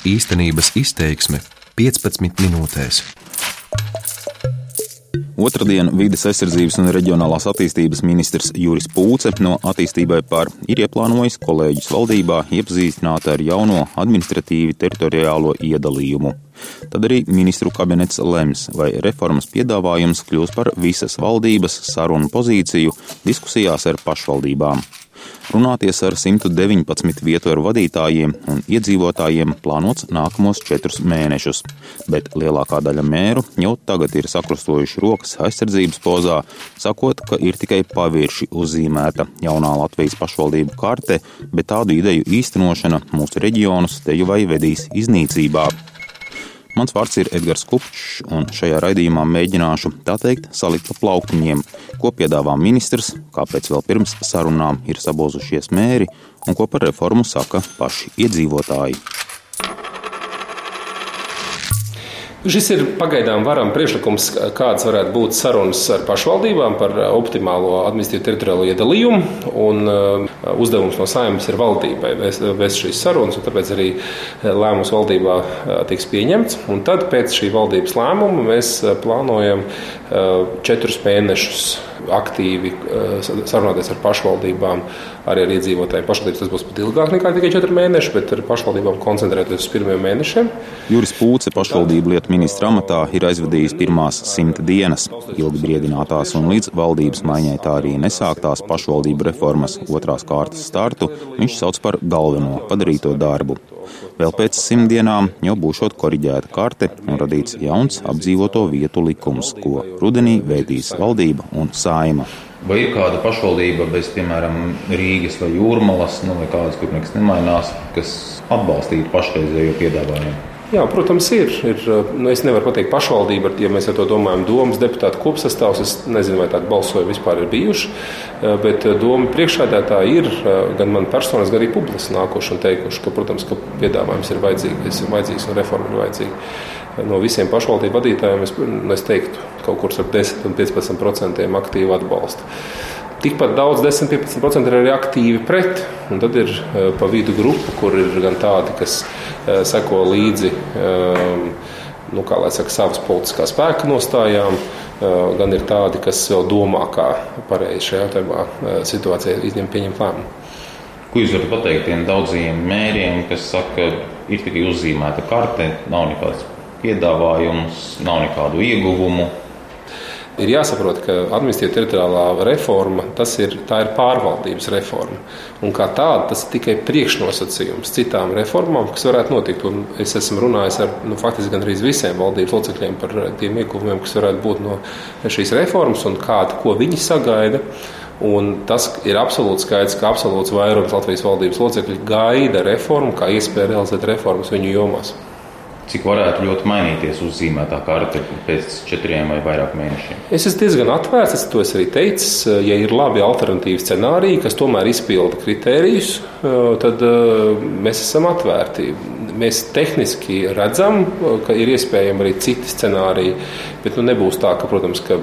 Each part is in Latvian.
Īstenības izteiksme 15 minūtēs. Otradien vides aizsardzības un reģionālās attīstības ministrs Juris Pūce no attīstībai par ir ieplānojis kolēģis valdībā iepazīstināt ar jauno administratīvi teritoriālo iedalījumu. Tad arī ministru kabinets lems, vai reformas piedāvājums kļūs par visas valdības sarunu pozīciju diskusijās ar pašvaldībām. Runāties ar 119 vietvaru vadītājiem un iedzīvotājiem plānots nākamos četrus mēnešus, bet lielākā daļa mēru jau tagad ir sakrustojuši rokas aizsardzības pozā, sakot, ka ir tikai pavirši uzzīmēta jaunā Latvijas pašvaldību karte, bet tādu ideju īstenošana mūsu reģionus teju vai vedīs iznīcībā. Mans vārds ir Edgars Kupčs, un šajā raidījumā mēģināšu tā teikt salikt pa plauktiņiem, ko piedāvā ministrs, kāpēc vēl pirms sarunām ir sabozušies mēri un ko par reformu saka paši iedzīvotāji. Šis ir pagaidām varam priekšlikums, kādas varētu būt sarunas ar pašvaldībām par optimālo administratīvo teritoriālo iedalījumu. Un, uh, uzdevums no saimnes ir valdībai vēst šīs sarunas, un tāpēc arī lēmums valdībā tiks pieņemts. Un tad pēc šī valdības lēmuma mēs plānojam četrus mēnešus aktīvi sarunāties ar pašvaldībām, arī ar iedzīvotājiem. Pašvaldības tas būs pat ilgāk nekā tikai četri mēneši, bet ar pašvaldībām koncentrēties uz pirmiem mēnešiem. Juris Pūce pašvaldību lietu ministra amatā ir aizvadījis pirmās simta dienas. Ilgi briedinātās un līdz valdības maiņai tā arī nesāktās pašvaldību reformas otrās kārtas startu viņš sauc par galveno padarīto darbu. Vēl pēc simt dienām jau būšot koriģēta karte un radīts jauns apdzīvoto vietu likums, ko rudenī veidīs valdība un saima. Vai ir kāda pašvaldība bez, piemēram, Rīgas vai Jūrmalas, nu, vai kādas, kur nekas nemainās, kas atbalstītu pašreizējo piedāvājumu? Jā, protams, ir. ir nu, es nevaru pateikt, pašvaldība, ja mēs ar to domājam, domas deputātu kopsastāvs. Es nezinu, vai tādi balsojumi vispār ir bijuši. Bet doma priekšādētāji ir gan man personīgi, gan arī publiski nākuši un teikuši, ka, protams, ka piedāvājums ir vajadzīgs, ir vajadzīgs un reforma ir vajadzīga. No visiem pašvaldību vadītājiem es, nu, es teiktu, kaut kur starp 10 un 15% aktīvu atbalstu. Tikpat daudz, 10-15% ir arī aktīvi pret. Un tad ir pa vidu grupa, kur ir gan tādi, kas seko līdzi uh, nu, saka, savas politiskās spēka nostājām, gan ir tādi, kas vēl domā, kā pareizi šajā jautājumā situācijā izņemt pieņemt lēmumu. Ko jūs varat pateikt tiem daudziem mēriem, kas saka, ka ir tikai uzzīmēta karte, nav nekāds piedāvājums, nav nekādu ieguvumu? Ir jāsaprot, ka administratīvā teritoriālā reforma ir, ir pārvaldības reforma. Un kā tāda tas ir tikai priekšnosacījums citām reformām, kas varētu notikt. Un es esmu runājis ar nu, faktiski gandrīz visiem valdības locekļiem par tiem ieguvumiem, kas varētu būt no šīs reformas un kādu, ko viņi sagaida. Un tas ir absolūti skaidrs, ka absolūts vairums Latvijas valdības locekļu gaida reformu, kā iespēju realizēt reformas viņu jomās cik varētu ļoti mainīties uzzīmētā karte pēc četriem vai vairāk mēnešiem? Es esmu diezgan atvērts, es to esmu arī teicis. Ja ir labi alternatīvi scenāriji, kas tomēr izpilda kritērijus, tad mēs esam atvērti. Mēs tehniski redzam, ka ir iespējami arī citi scenāriji, bet nu, nebūs tā, ka, protams, ka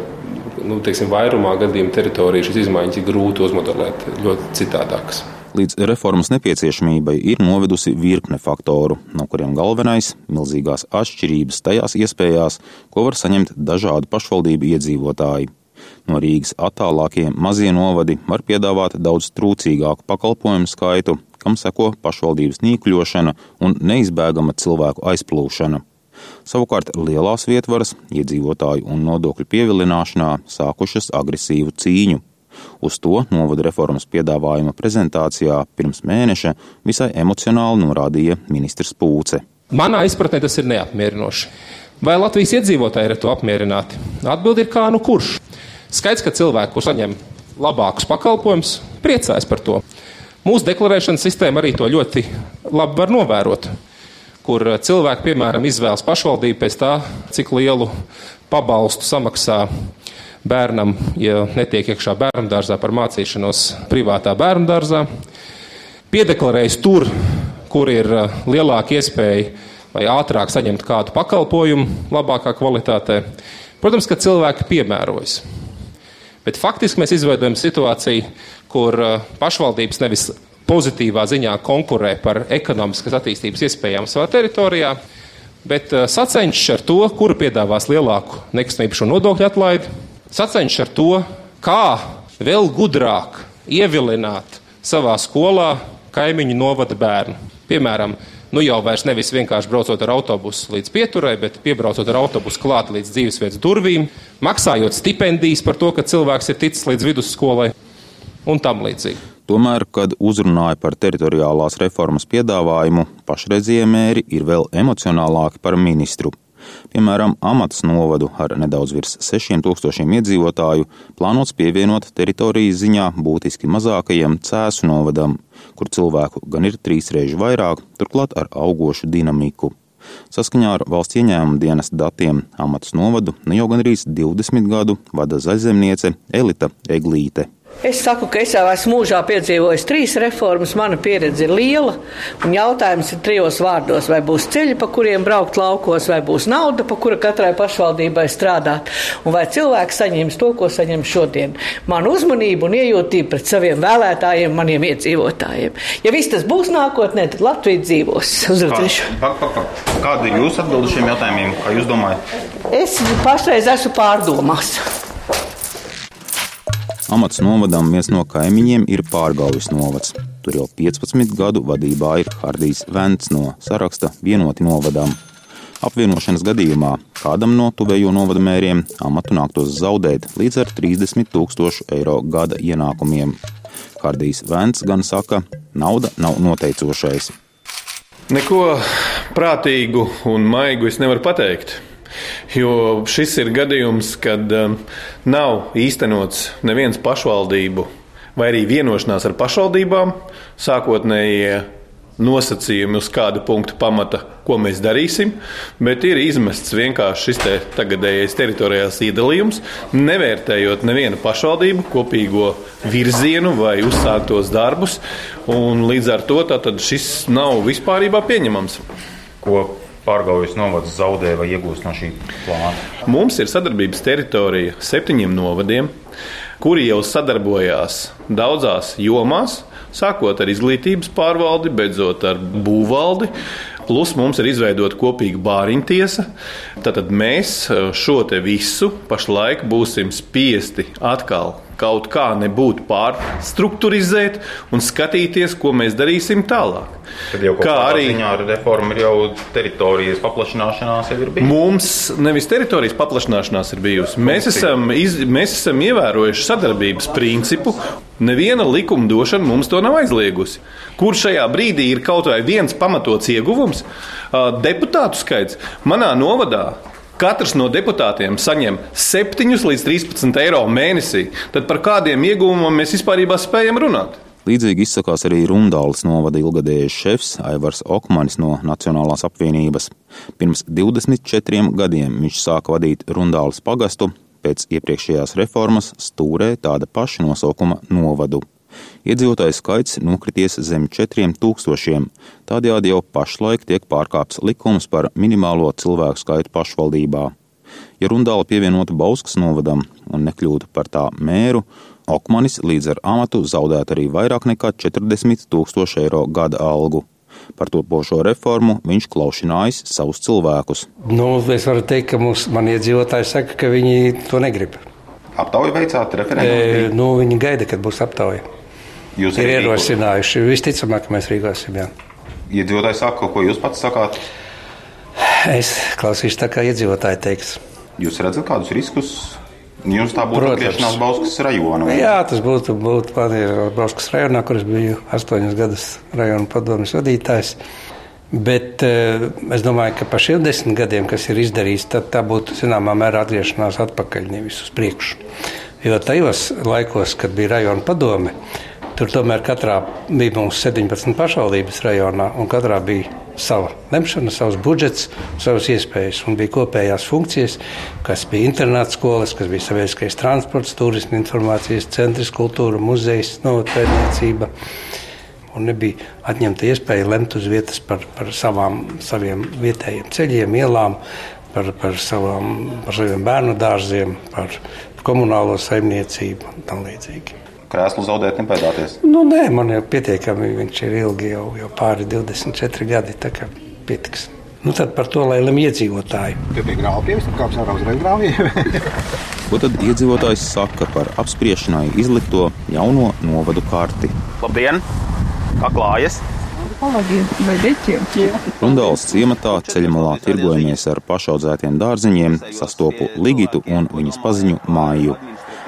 nu, teiksim, vairumā gadījumu teritoriju šīs izmaiņas ir grūti uzmodelēt ļoti citādākas līdz reformas nepieciešamībai ir novedusi virkne faktoru, no kuriem galvenais - milzīgās atšķirības tajās iespējās, ko var saņemt dažādu pašvaldību iedzīvotāji. No Rīgas attālākie mazie novadi var piedāvāt daudz trūcīgāku pakalpojumu skaitu, kam seko pašvaldības nīkļošana un neizbēgama cilvēku aizplūšana. Savukārt lielās vietvaras iedzīvotāju un nodokļu pievilināšanā sākušas agresīvu cīņu. Uz to novada reformas piedāvājuma prezentācijā pirms mēneša visai emocionāli norādīja ministrs Pūce. Manā izpratnē tas ir neapmierinoši. Vai Latvijas iedzīvotāji ir ar to apmierināti? Atbilde ir kā nu kurš. Skaidrs, ka cilvēki, kurš saņem labākus pakalpojumus, priecājas par to. Mūsu deklarēšanas sistēma arī to ļoti labi var novērot. Kur cilvēki, piemēram, izvēlas pašvaldību pēc tā, cik lielu pabalstu samaksā bērnam, ja netiek iekšā bērnu dārzā par mācīšanos privātā bērnu dārzā. Piedeklarējis tur, kur ir uh, lielāka iespēja vai ātrāk saņemt kādu pakalpojumu, labākā kvalitātē. Protams, ka cilvēki piemērojas. Bet faktiski mēs izveidojam situāciju, kur uh, pašvaldības nevis pozitīvā ziņā konkurē par ekonomiskas attīstības iespējām savā teritorijā, bet uh, sacenšas ar to, kura piedāvās lielāku nekustamību nodokļu atlaidi, sacenšas ar to, kā vēl gudrāk ievilināt savā skolā kaimiņu novada bērnu. Piemēram, nu jau vairs nevis vienkārši braucot ar autobusu līdz pieturai, bet piebraucot ar autobusu klāt līdz dzīvesvietas durvīm, maksājot stipendijas par to, ka cilvēks ir ticis līdz vidusskolai un tam līdzīgi. Tomēr, kad uzrunāja par teritoriālās reformas piedāvājumu, pašreizie mēri ir vēl emocionālāki par ministru. Piemēram, Amatas novadu ar nedaudz virs 6000 iedzīvotāju plānots pievienot teritorijas ziņā būtiski mazākajam Cēsu novadam, kur cilvēku gan ir trīs reizes vairāk, turklāt ar augošu dinamiku. Saskaņā ar valsts ieņēmuma dienas datiem Amatas novadu ne jau gan arī 20 gadu vada zaļzemniece Elita Eglīte. Es saku, ka es jau esmu mūžā piedzīvojis trīs reformas, mana pieredze ir liela. Jautājums ir trijos vārdos, vai būs ceļi, pa kuriem braukt laukos, vai būs nauda, pa kura katrai pašvaldībai strādāt, un vai cilvēks saņems to, ko saņem šodien. Man uzmanību un iejūtību pret saviem vēlētājiem, maniem iedzīvotājiem. Ja viss tas būs nākotnē, tad Latvija dzīvos uz redzēšanu. Kāda ir jūsu atbilde šiem jautājumiem? Kā jūs domājat? Es pašreiz esmu pārdomās. Amats novadam viens no kaimiņiem ir Pārgaujas novads. Tur jau 15 gadu vadībā ir Hardijs Vents no saraksta vienoti novadām. Apvienošanas gadījumā kādam no tuvējo novada mēriem amatu nāktos zaudēt līdz ar 30 tūkstošu eiro gada ienākumiem. Hardijs Vents gan saka, nauda nav noteicošais. Neko prātīgu un maigu es nevaru pateikt. Jo šis ir gadījums, kad um, nav īstenots neviens pašvaldību vai arī vienošanās ar pašvaldībām sākotnējie nosacījumi, uz kādu punktu pamata, ko mēs darīsim, bet ir izmests vienkārši šis te tagadējais teritorijās iedalījums, nevērtējot nevienu pašvaldību kopīgo virzienu vai uzsāktos darbus, līdz ar to šis nav vispārībā pieņemams. Ko Pārgaujas novads zaudē vai iegūst no šī plāna? Mums ir sadarbības teritorija septiņiem novadiem, kuri jau sadarbojās daudzās jomās, sākot ar izglītības pārvaldi, beidzot ar būvvaldi. Plus mums ir izveidota kopīga bāriņtiesa. Tad mēs šo visu pašlaik būsim spiesti atkal kaut kā nebūtu pārstruktūrizēt un skatīties, ko mēs darīsim tālāk. Tad jau kā arī ar reformu ir jau teritorijas paplašināšanās jau ir bijusi. Mums nevis teritorijas paplašināšanās ir bijusi. Mēs esam, iz, mēs esam ievērojuši sadarbības principu. Neviena likumdošana mums to nav aizliegusi. Kur šajā brīdī ir kaut vai viens pamatots ieguvums? Deputātu skaits manā novadā katrs no deputātiem saņem 7 līdz 13 eiro mēnesī, tad par kādiem ieguvumiem mēs vispār spējam runāt? Līdzīgi izsakās arī Rundāls novada ilgadējais šefs Aivars Okmanis no Nacionālās apvienības. Pirms 24 gadiem viņš sāka vadīt Rundāls pagastu, pēc iepriekšējās reformas stūrē tāda paša nosaukuma novadu. Iedzīvotāju skaits nokrities zem 4000. Tādējādi jau pašlaik tiek pārkāpts likums par minimālo cilvēku skaitu pašvaldībā. Ja Rundāla pievienota Bauskas novadam un nekļūtu par tā mēru, Okmanis līdz ar amatu zaudētu arī vairāk nekā 40 tūkstoši eiro gada algu. Par to pošo reformu viņš klaušinājis savus cilvēkus. Nu, es varu teikt, ka man iedzīvotāji saka, ka viņi to negrib. Aptauju veicāt referendumu? E, nu, viņi gaida, kad būs aptauja. Jūs ir ierosinājuši. Visticamāk, mēs rīkosim. Jā. Iedzīvotāji saka, ko jūs pats sakāt? Es klausīšu tā, kā iedzīvotāji teiks. Jūs redzat kādus riskus? Jums tā būtu atgriešanās Bauskas rajonā? Jā, tas būtu, būtu Bauskas rajonā, kur es biju astoņus gadus rajona padomjas vadītājs. Bet uh, es domāju, ka par šiem desmit gadiem, kas ir izdarīts, tā būtu zināmā mērā atgriešanās atpakaļ, nevis uz priekšu. Jo tajos laikos, kad bija rajona padome, Tur tomēr katrā bija mums 17 pašvaldības rajonā, un katrā bija sava lemšana, savs budžets, savas iespējas. Un bija kopējās funkcijas, kas bija internāta skolas, kas bija sabiedriskais transports, turisma informācijas centrs, kultūra, muzejs, novērtniecība. Un nebija atņemta iespēja lemt uz vietas par, par savām, saviem vietējiem ceļiem, ielām, par, par, savām, par saviem bērnu dārziem, par komunālo saimniecību un tam līdzīgi. Krēslu zaudēt, nebaidāties? Nu, nē, man jau pietiekami viņš ir ilgi, jau, jau pāri 24 gadi. Tā kā pietiks. Nu, tad par to, lai lemj iedzīvotāji. Tur bija tur kāpjas ārā uzreiz grāmatījumi. Ko tad iedzīvotājs saka par apspriešanai izlikto jauno novadu karti? Labdien! Kā klājas? Rundāls ciematā ceļmalā tirgojamies ar pašaudzētiem dārziņiem, sastopu Ligitu un viņas paziņu māju.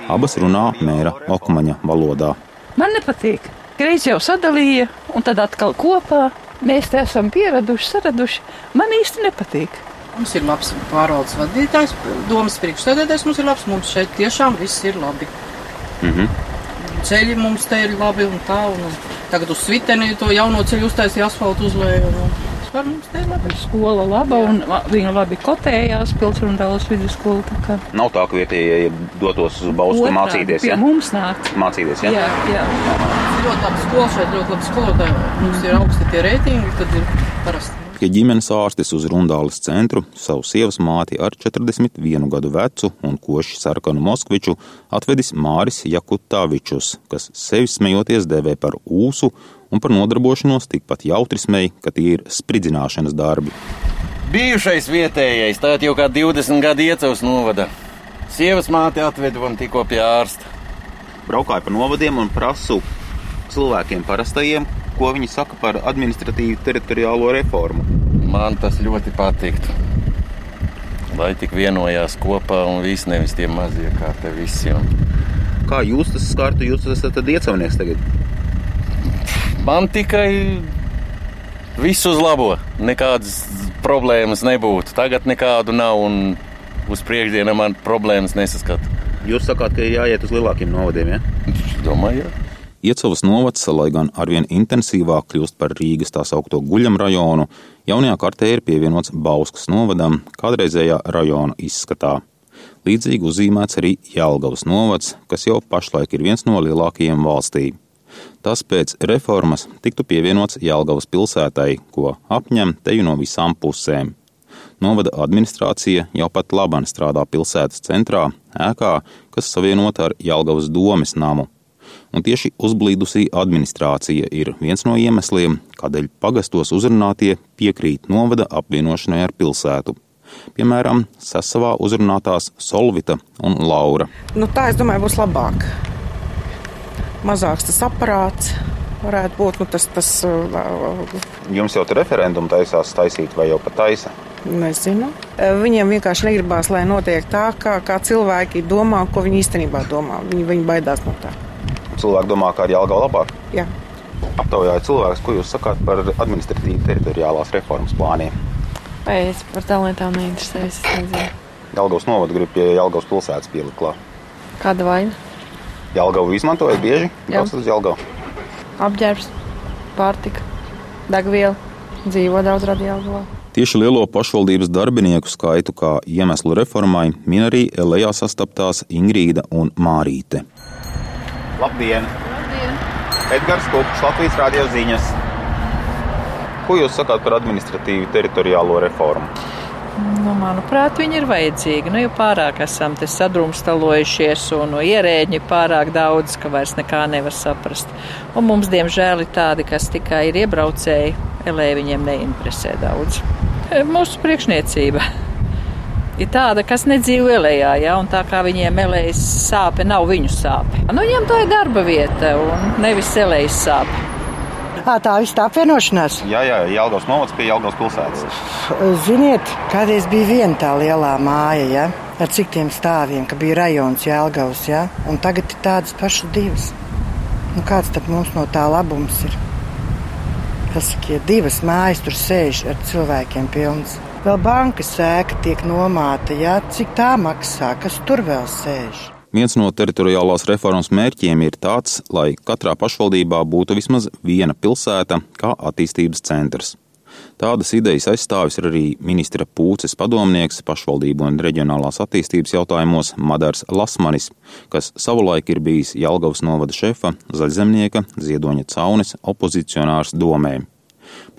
Abas runā mēra okmaņa valodā. Man nepatīk. Reiz jau sadalīja, un tad atkal kopā. Mēs te esam pieraduši, saraduši. Man īsti nepatīk. Mums ir labs pārvaldes vadītājs, domas priekšsēdētājs mums ir labs. Mums šeit tiešām viss ir labi. Mm -hmm. Ceļi mums te ir labi un tā. Un tagad uz svitenī to jauno ceļu uztaisīja asfaltu uzlēju. Un, Vispār mums te labi. Skola laba un viņa labi kotējās pilsrundālas vidusskola. Nav tā, ka vietējie dotos uz Baustu mācīties, ja? mums nāk. Mācīties, ja? Jā, jā. Ir ļoti labi skola šeit, ļoti labi skolotāji. Mums ir augsti tie reitingi, tad ir parasti. Pie ģimenes ārstes uz Rundāles centru savu sievas māti ar 41 gadu vecu un koši sarkanu Moskviču atvedis Māris Jakutāvičus, kas sevi smejoties dēvē par ūsu un par nodarbošanos tikpat jautri smēj, ka tie ir spridzināšanas darbi. Bijušais vietējais, tā jau kā 20 gadu iecavs novada. Sievas māte atveda man tikko pie ārsta. Braukāju pa novadiem un prasu cilvēkiem parastajiem, ko viņi saka par administratīvu teritoriālo reformu. Man tas ļoti patiktu. Lai tik vienojās kopā un viss nevis tie mazie kā te visiem. Kā jūs tas skārtu, jūs esat iecavnieks tagad? Man tikai viss uz labo, nekādas problēmas nebūtu. Tagad nekādu nav un uz priekšdienu man problēmas nesaskatu. Jūs sakāt, ka jāiet uz lielākiem novadiem, ja? Domāju, jā. Iecavas novads, lai gan arvien intensīvāk kļūst par Rīgas tā saukto guļam rajonu, jaunajā kartē ir pievienots Bauskas novadam, kādreizējā rajona izskatā. Līdzīgi uzzīmēts arī Jelgavas novads, kas jau pašlaik ir viens no lielākajiem valstī. Tas pēc reformas tiktu pievienots Jelgavas pilsētai, ko apņem teju no visām pusēm. Novada administrācija jau pat laban strādā pilsētas centrā, ēkā, kas savienota ar Jelgavas domes namu. Un tieši uzblīdusī administrācija ir viens no iemesliem, kādēļ pagastos uzrunātie piekrīt novada apvienošanai ar pilsētu. Piemēram, sasavā uzrunātās Solvita un Laura. Nu, tā, es domāju, būs labāk. Mazāks tas aparāts varētu būt. Nu, tas, tas, uh, Jums jau tur referendumu taisās taisīt, vai jau pat taisa? nezinu. Viņiem vienkārši negribās, lai notiek tā, kā, kā cilvēki domā, ko viņi īstenībā domā. Viņi, viņi baidās no tā. Cilvēki domā, ka ar Jālgau labāk. Jā. Aptaujāju cilvēkus, ko jūs sakāt par administratīvi teritoriālās reformas plāniem. Vai es par tām lietām neinteresējos? Jelgavas novada grib pie Jelgavas pilsētas pielikt klāt. Kāda vaina? Jelgavu izmantojat bieži? Jā. Braucat uz Jelgavu. Apģērbs, pārtika, degviela, dzīvo daudz radījālā. Tieši lielo pašvaldības darbinieku skaitu kā iemeslu reformai min arī Lejā sastaptās Ingrīda un Mārīte. Labdien! Labdien! Edgars Kupčs, Latvijas radio ziņas. Ko jūs sakāt par administratīvu teritoriālo reformu? Nu, manuprāt, viņi ir vajadzīgi. Nu, jau pārāk esam sadrumstalojušies, un no ierēģi pārāk daudz, ka vairs nekā nevar saprast. Un mums, diemžēl, ir tādi, kas tikai ir iebraucēji, elē viņiem neinteresē daudz. E, Mūsu priekšniecība ir tāda, kas nedzīvo elējā, ja, un tā kā viņiem elējas sāpe nav viņu sāpe. Nu, viņiem tā ir darba vieta, un nevis elējas sāpe. À, tā viss tā apvienošanās. Jā, jā, Jelgavas novads pie Jelgavas pilsētas. Ziniet, kādreiz bija viena tā lielā māja, ja? ar cik tiem stāviem, ka bija rajons Jēlgavs, ja? un tagad ir tādas pašas divas. Nu, kāds tad mums no tā labums ir? Ja divas mājas tur sēž ar cilvēkiem pilns. Vēl bankas sēka tiek nomāta, ja? cik tā maksā, kas tur vēl sēž. Viens no teritoriālās reformas mērķiem ir tāds, lai katrā pašvaldībā būtu vismaz viena pilsēta kā attīstības centrs. Tādas idejas aizstāvis ir arī ministra Pūces padomnieks pašvaldību un reģionālās attīstības jautājumos Madars Lasmanis, kas savulaik ir bijis Jelgavas novada šefa, zaļzemnieka, ziedoņa caunes opozicionārs domē.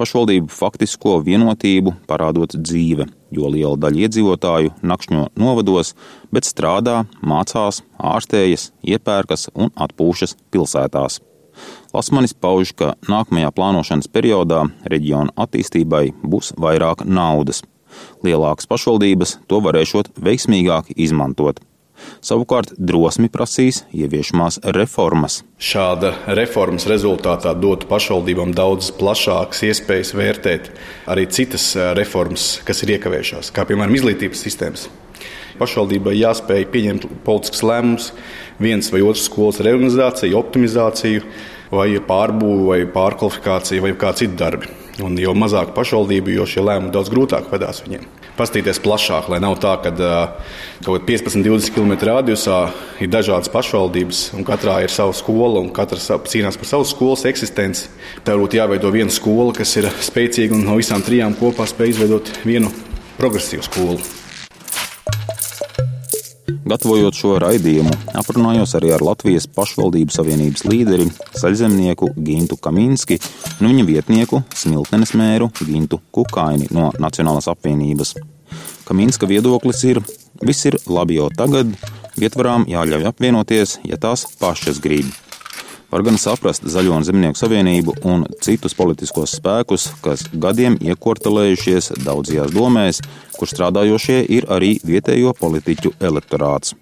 Pašvaldību faktisko vienotību parādot dzīve. jo liela daļa iedzīvotāju nakšņo novados, bet strādā, mācās, ārstējas, iepērkas un atpūšas pilsētās. Lasmanis pauž, ka nākamajā plānošanas periodā reģiona attīstībai būs vairāk naudas. Lielākas pašvaldības to varēšot veiksmīgāk izmantot. Savukārt drosmi prasīs ieviešamās reformas. Šāda reformas rezultātā dotu pašvaldībām daudz plašākas iespējas vērtēt arī citas reformas, kas ir iekavējušās, kā piemēram izglītības sistēmas. Pašvaldībai jāspēj pieņemt politisks lēmums, viens vai otrs skolas reorganizāciju, optimizāciju, vai pārbūvi, vai pārkvalifikācija, vai kādi citi darbi. Un jo mazāk pašvaldību, jo šie lēmumi daudz grūtāk vedās viņiem. Pastīties plašāk, lai nav tā, ka kaut kādā 15, 20 km radiusā ir dažādas pašvaldības, un katrā ir sava skola, un katrs cīnās par savu skolas eksistenci. Tā būtu jāveido viena skola, kas ir spēcīga un no visām trijām kopā spēj izveidot vienu progresīvu skolu. Gatavojot šo raidījumu, aprunājos arī ar Latvijas pašvaldību savienības līderi Saļzemnieku Gintu Kaminski un viņa vietnieku Smiltenes mēru Gintu Kukaini no Nacionālās apvienības. Kaminska viedoklis ir: viss ir labi jau tagad, vietvarām jāļauj apvienoties, ja tās pašas grib. Var gan saprast Zaļo un Zemnieku savienību un citus politiskos spēkus, kas gadiem iekortelējušies daudzajās domēs, kur strādājošie ir arī vietējo politiķu elektorāts.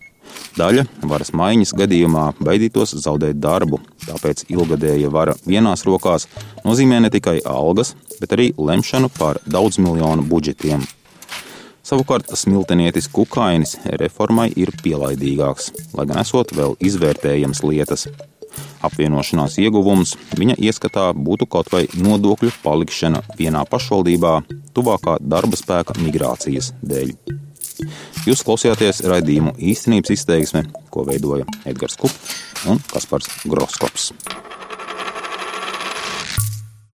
Daļa varas maiņas gadījumā baidītos zaudēt darbu, tāpēc ilgadēja vara vienās rokās nozīmē ne tikai algas, bet arī lemšanu par daudz miljonu budžetiem. Savukārt smiltenietis Kukainis reformai ir pielaidīgāks, lai gan esot vēl izvērtējams lietas. Apvienošanās ieguvums viņa ieskatā būtu kaut vai nodokļu palikšana vienā pašvaldībā tuvākā darba spēka migrācijas dēļ. Jūs klausījāties raidījumu īstenības izteiksme, ko veidoja Edgars Kupčs un Kaspars Groskops.